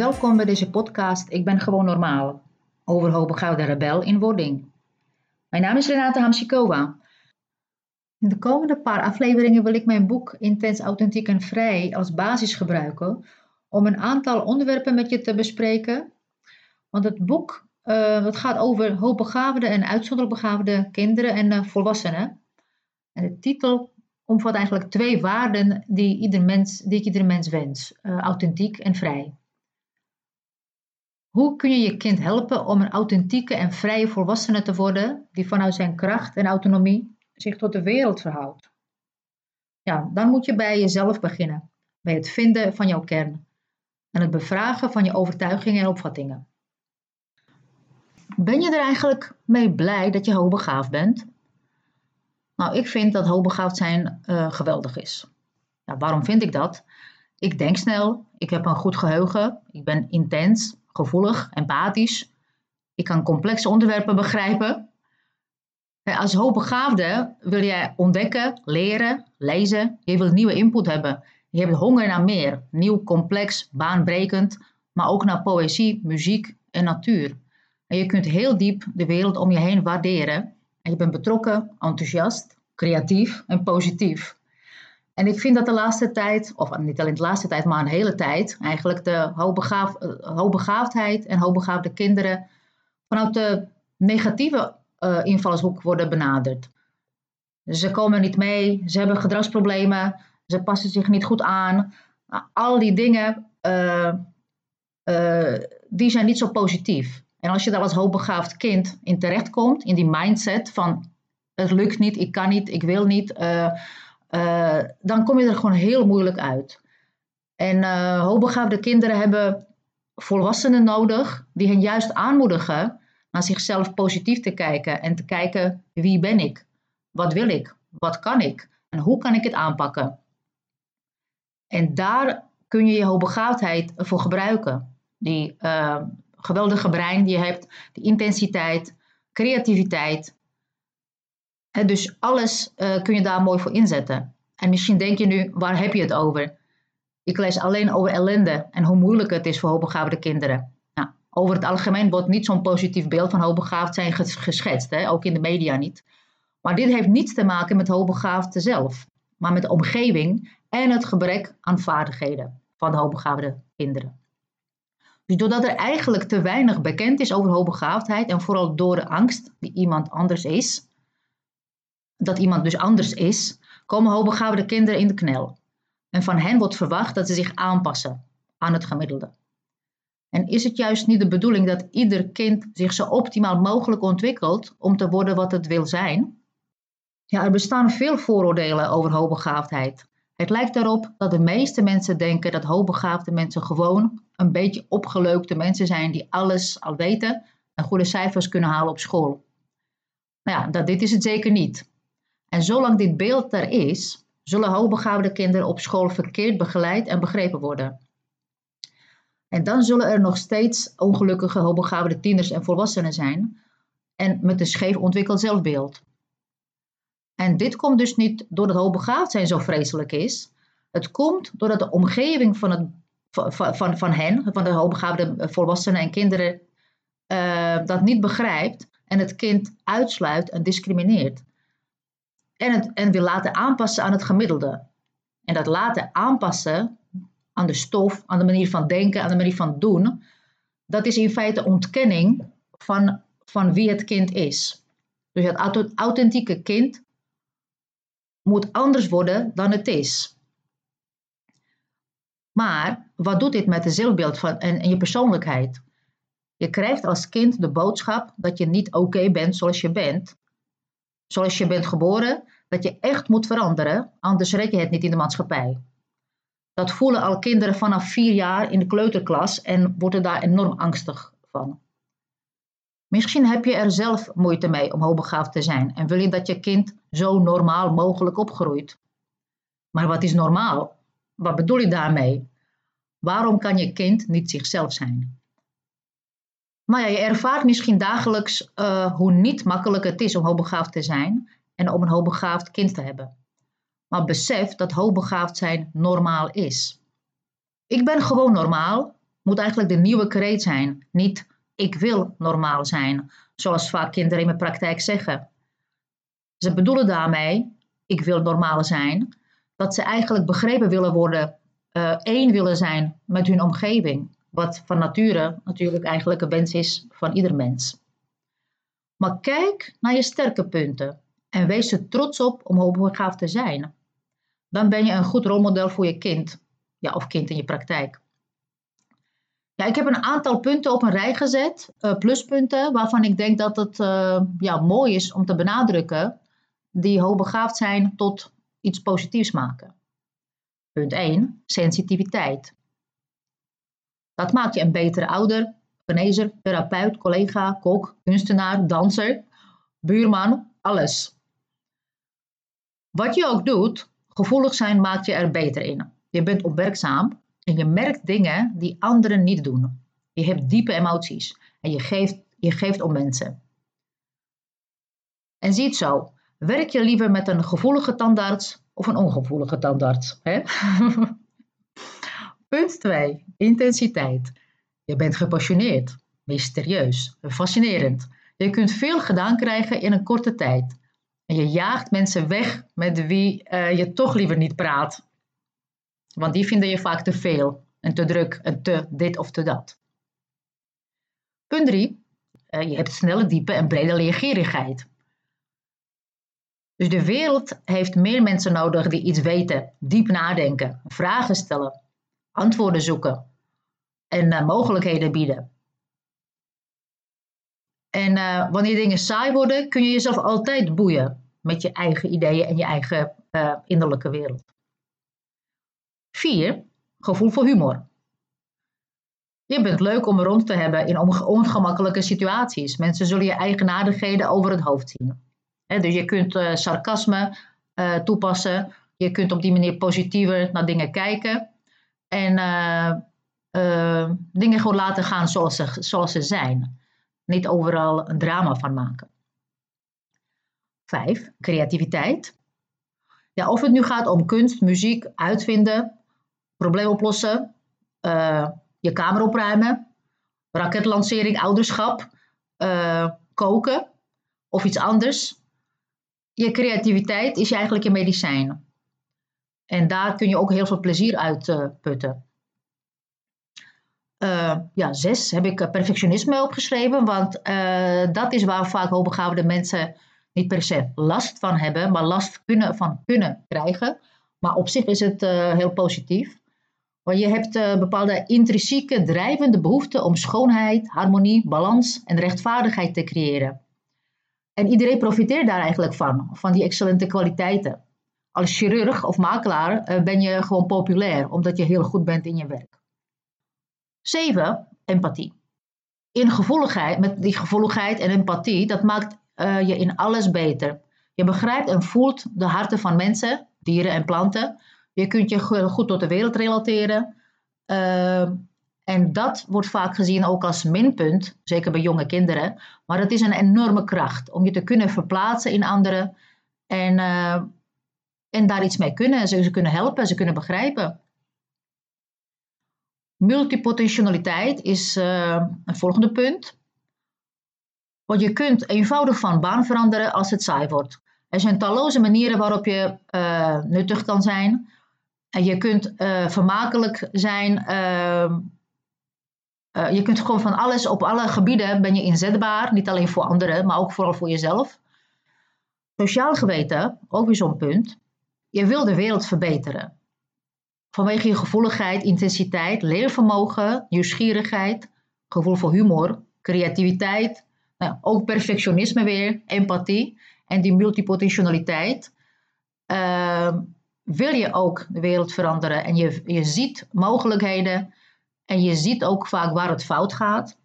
welkom bij deze podcast Ik ben gewoon normaal. Over hoogbegaafde rebel in wording. Mijn naam is Renate Hamsikova. In de komende paar afleveringen wil ik mijn boek Intens, Authentiek en Vrij als basis gebruiken om een aantal onderwerpen met je te bespreken. Want het boek het gaat over hoogbegaafde en uitzonderlijk begaafde kinderen en uh, volwassenen. En de titel omvat eigenlijk twee waarden die, ieder mens, die ik ieder mens wens: uh, authentiek en vrij. Hoe kun je je kind helpen om een authentieke en vrije volwassene te worden die vanuit zijn kracht en autonomie zich tot de wereld verhoudt? Ja, dan moet je bij jezelf beginnen, bij het vinden van jouw kern en het bevragen van je overtuigingen en opvattingen. Ben je er eigenlijk mee blij dat je hoogbegaafd bent? Nou, ik vind dat hoogbegaafd zijn uh, geweldig is. Waarom vind ik dat? Ik denk snel, ik heb een goed geheugen, ik ben intens, gevoelig, empathisch. Ik kan complexe onderwerpen begrijpen. Als hoogbegaafde wil jij ontdekken, leren, lezen. Je wilt nieuwe input hebben. Je hebt honger naar meer. Nieuw, complex, baanbrekend. Maar ook naar poëzie, muziek en natuur. En je kunt heel diep de wereld om je heen waarderen. En je bent betrokken, enthousiast, creatief en positief. En ik vind dat de laatste tijd, of niet alleen de laatste tijd, maar een hele tijd, eigenlijk de hoogbegaaf, eh, hoogbegaafdheid en hoogbegaafde kinderen vanuit de negatieve uh, invalshoek worden benaderd. Ze komen niet mee, ze hebben gedragsproblemen, ze passen zich niet goed aan. Nou, al die dingen, uh, die zijn niet zo positief. En als je daar als hoogbegaafd kind in terechtkomt, in die mindset van het lukt niet, ik kan niet, ik wil niet, uh, dan kom je er gewoon heel moeilijk uit. En uh, hoogbegaafde kinderen hebben volwassenen nodig die hen juist aanmoedigen naar zichzelf positief te kijken en te kijken wie ben ik, wat wil ik, wat kan ik en hoe kan ik het aanpakken. En daar kun je je hoogbegaafdheid voor gebruiken. Die uh, geweldige brein die je hebt, die intensiteit, creativiteit. Dus alles uh, kun je daar mooi voor inzetten. En misschien denk je nu, waar heb je het over? Ik lees alleen over ellende en hoe moeilijk het is voor hoogbegaafde kinderen. Nou, over het algemeen wordt niet zo'n positief beeld van hoogbegaafd zijn geschetst, hè? ook in de media niet. Maar dit heeft niets te maken met hoogbegaafde zelf, maar met de omgeving en het gebrek aan vaardigheden van hoogbegaafde kinderen. Dus doordat er eigenlijk te weinig bekend is over hoogbegaafdheid en vooral door de angst die iemand anders is, dat iemand dus anders is, komen hoogbegaafde kinderen in de knel. En van hen wordt verwacht dat ze zich aanpassen aan het gemiddelde. En is het juist niet de bedoeling dat ieder kind zich zo optimaal mogelijk ontwikkelt om te worden wat het wil zijn? Ja, er bestaan veel vooroordelen over hoogbegaafdheid. Het lijkt erop dat de meeste mensen denken dat hoogbegaafde mensen gewoon een beetje opgeleukte mensen zijn die alles al weten en goede cijfers kunnen halen op school. Nou ja, dat, dit is het zeker niet. En zolang dit beeld er is, zullen hoogbegaafde kinderen op school verkeerd begeleid en begrepen worden. En dan zullen er nog steeds ongelukkige hoogbegaafde tieners en volwassenen zijn en met een scheef ontwikkeld zelfbeeld. En dit komt dus niet doordat hoogbegaafd zijn zo vreselijk is. Het komt doordat de omgeving van, het, van, van, van hen, van de hoogbegaafde volwassenen en kinderen, uh, dat niet begrijpt en het kind uitsluit en discrimineert. En, het, en wil laten aanpassen aan het gemiddelde. En dat laten aanpassen aan de stof, aan de manier van denken, aan de manier van doen, dat is in feite ontkenning van, van wie het kind is. Dus het authentieke kind moet anders worden dan het is. Maar wat doet dit met het zelfbeeld van, en, en je persoonlijkheid? Je krijgt als kind de boodschap dat je niet oké bent zoals je bent. Zoals je bent geboren, dat je echt moet veranderen, anders red je het niet in de maatschappij. Dat voelen al kinderen vanaf vier jaar in de kleuterklas en worden daar enorm angstig van. Misschien heb je er zelf moeite mee om hoogbegaafd te zijn en wil je dat je kind zo normaal mogelijk opgroeit. Maar wat is normaal? Wat bedoel je daarmee? Waarom kan je kind niet zichzelf zijn? Maar ja, je ervaart misschien dagelijks uh, hoe niet makkelijk het is om hoogbegaafd te zijn en om een hoogbegaafd kind te hebben. Maar besef dat hoogbegaafd zijn normaal is. Ik ben gewoon normaal, moet eigenlijk de nieuwe kreet zijn. Niet ik wil normaal zijn, zoals vaak kinderen in mijn praktijk zeggen. Ze bedoelen daarmee, ik wil normaal zijn, dat ze eigenlijk begrepen willen worden, uh, één willen zijn met hun omgeving. Wat van nature natuurlijk eigenlijk een wens is van ieder mens. Maar kijk naar je sterke punten en wees er trots op om hoogbegaafd te zijn. Dan ben je een goed rolmodel voor je kind, ja, of kind in je praktijk. Ja, ik heb een aantal punten op een rij gezet, uh, pluspunten, waarvan ik denk dat het uh, ja, mooi is om te benadrukken, die hoogbegaafd zijn tot iets positiefs maken. Punt 1, sensitiviteit. Dat maakt je een betere ouder, genezer, therapeut, collega, kok, kunstenaar, danser, buurman, alles. Wat je ook doet, gevoelig zijn maakt je er beter in. Je bent opmerkzaam en je merkt dingen die anderen niet doen. Je hebt diepe emoties en je geeft, je geeft om mensen. En zie het zo, werk je liever met een gevoelige tandarts of een ongevoelige tandarts? Hè? Punt 2. Intensiteit. Je bent gepassioneerd, mysterieus, fascinerend. Je kunt veel gedaan krijgen in een korte tijd. En je jaagt mensen weg met wie uh, je toch liever niet praat. Want die vinden je vaak te veel en te druk en te dit of te dat. Punt 3. Uh, je hebt snelle, diepe en brede leergierigheid. Dus de wereld heeft meer mensen nodig die iets weten, diep nadenken, vragen stellen, antwoorden zoeken en uh, mogelijkheden bieden. En uh, wanneer dingen saai worden, kun je jezelf altijd boeien met je eigen ideeën en je eigen uh, innerlijke wereld. 4. Gevoel voor humor. Je bent leuk om rond te hebben in ongemakkelijke situaties. Mensen zullen je eigenaardigheden over het hoofd zien. dus je kunt sarcasme toepassen. Je kunt op die manier positiever naar dingen kijken. En uh, dingen gewoon laten gaan zoals ze, zoals ze zijn. Niet overal een drama van maken. Vijf, creativiteit. Ja, of het nu gaat om kunst, muziek, uitvinden, probleem oplossen, uh, je kamer opruimen, raketlancering, ouderschap, koken of iets anders. Je creativiteit is eigenlijk je medicijn. En daar kun je ook heel veel plezier uit uh, putten. Uh, ja, zes heb ik perfectionisme opgeschreven, want dat is waar vaak hoogbegaafde mensen niet per se last van hebben, maar last kunnen, van kunnen krijgen. Maar op zich is het heel positief. Want je hebt bepaalde intrinsieke drijvende behoeften om schoonheid, harmonie, balans en rechtvaardigheid te creëren. En iedereen profiteert daar eigenlijk van, van die excellente kwaliteiten. Als chirurg of makelaar ben je gewoon populair, omdat je heel goed bent in je werk. 7. Empathie. In gevoeligheid, met die gevoeligheid en empathie, dat maakt uh, je in alles beter. Je begrijpt en voelt de harten van mensen, dieren en planten. Je kunt je goed tot de wereld relateren. Uh, en dat wordt vaak gezien ook als minpunt, zeker bij jonge kinderen. Maar het is een enorme kracht om je te kunnen verplaatsen in anderen en, uh, en daar iets mee kunnen. Ze, kunnen helpen, ze kunnen begrijpen. Multipotentialiteit is uh, een volgende punt. Want je kunt eenvoudig van baan veranderen als het saai wordt. Er zijn talloze manieren waarop je uh, nuttig kan zijn. En je kunt uh, vermakelijk zijn. Ehm, je kunt gewoon van alles, op alle gebieden ben je inzetbaar. Niet alleen voor anderen, maar ook vooral voor jezelf. Sociaal geweten, ook weer zo'n punt. Je wil de wereld verbeteren. Vanwege je gevoeligheid, intensiteit, leervermogen, nieuwsgierigheid, gevoel voor humor, creativiteit, nou, ook perfectionisme weer, empathie en die multipotentialiteit. Uh, wil je ook de wereld veranderen en je, je ziet mogelijkheden en je ziet ook vaak waar het fout gaat.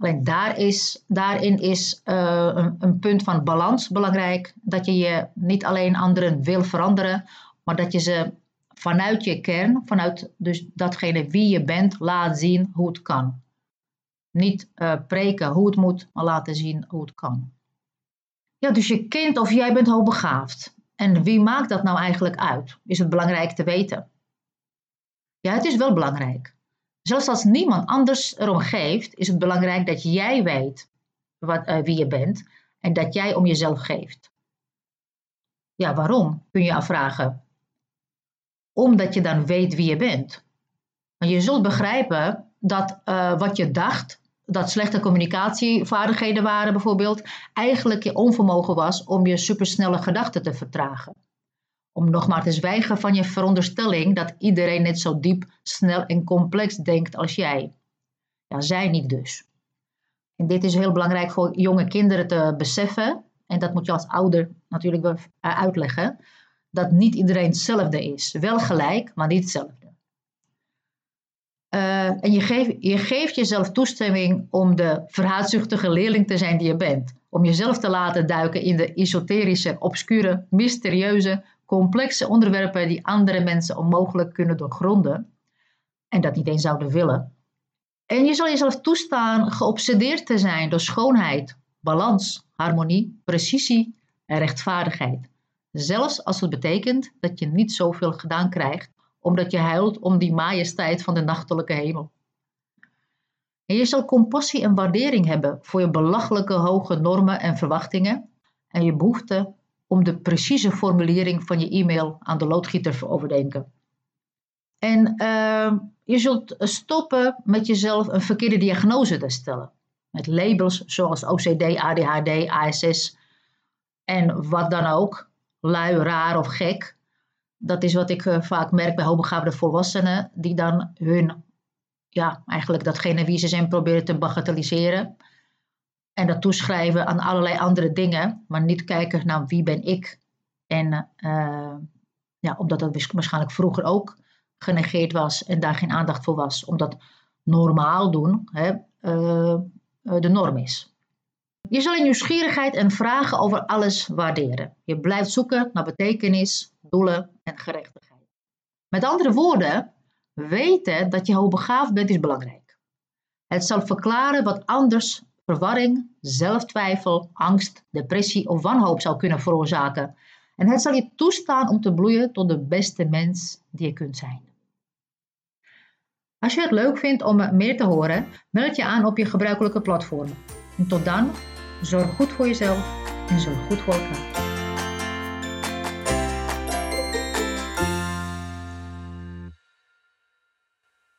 Alleen daar is, daarin is uh, een, een punt van balans belangrijk. Dat je je niet alleen anderen wil veranderen, maar dat je ze vanuit je kern, vanuit dus datgene wie je bent, laat zien hoe het kan. Niet uh, preken hoe het moet, maar laten zien hoe het kan. Ja, dus je kind of jij bent hoogbegaafd. En wie maakt dat nou eigenlijk uit? Is het belangrijk te weten? Ja, het is wel belangrijk. Zelfs als niemand anders erom geeft, is het belangrijk dat jij weet wat, uh, wie je bent en dat jij om jezelf geeft. Ja, waarom? Kun je afvragen. Omdat je dan weet wie je bent. Maar je zult begrijpen dat uh, wat je dacht, dat slechte communicatievaardigheden waren bijvoorbeeld, eigenlijk je onvermogen was om je supersnelle gedachten te vertragen. Om nog maar te zwijgen van je veronderstelling dat iedereen net zo diep, snel en complex denkt als jij. Ja, zij niet dus. En dit is heel belangrijk voor jonge kinderen te beseffen. En dat moet je als ouder natuurlijk wel eh, uitleggen. Dat niet iedereen hetzelfde is. Wel gelijk, maar niet hetzelfde. Uh, en je, geef, je geeft jezelf toestemming om de verhaatzuchtige leerling te zijn die je bent. Om jezelf te laten duiken in de esoterische, obscure, mysterieuze, complexe onderwerpen die andere mensen onmogelijk kunnen doorgronden. En dat niet eens zouden willen. En je zal jezelf toestaan geobsedeerd te zijn door schoonheid, balans, harmonie, precisie en rechtvaardigheid. Zelfs als het betekent dat je niet zoveel gedaan krijgt, omdat je huilt om die majesteit van de nachtelijke hemel. En je zal compassie en waardering hebben voor je belachelijke hoge normen en verwachtingen en je behoefte om de precieze formulering van je e-mail aan de loodgieter te overdenken. En uh, je zult stoppen met jezelf een verkeerde diagnose te stellen. Met labels zoals OCD, ADHD, ASS en wat dan ook. Lui, raar of gek. Dat is wat ik uh, vaak merk bij hoogbegaafde volwassenen, die dan hun, ja, eigenlijk datgene wie ze zijn proberen te bagatelliseren. En dat toeschrijven aan allerlei andere dingen, maar niet kijken naar wie ben ik. En uh, ja, omdat dat waarschijnlijk vroeger ook genegeerd was en daar geen aandacht voor was, omdat normaal doen hè, uh, de norm is. Je zal je nieuwsgierigheid en vragen over alles waarderen. Je blijft zoeken naar betekenis, doelen en gerechtigheid. Met andere woorden, weten dat je hoogbegaafd bent is belangrijk. Het zal verklaren wat anders verwarring, zelftwijfel, angst, depressie of wanhoop zou kunnen veroorzaken. En het zal je toestaan om te bloeien tot de beste mens die je kunt zijn. Als je het leuk vindt om meer te horen, meld je aan op je gebruikelijke platform. En tot dan, zorg goed voor jezelf en zorg goed voor elkaar.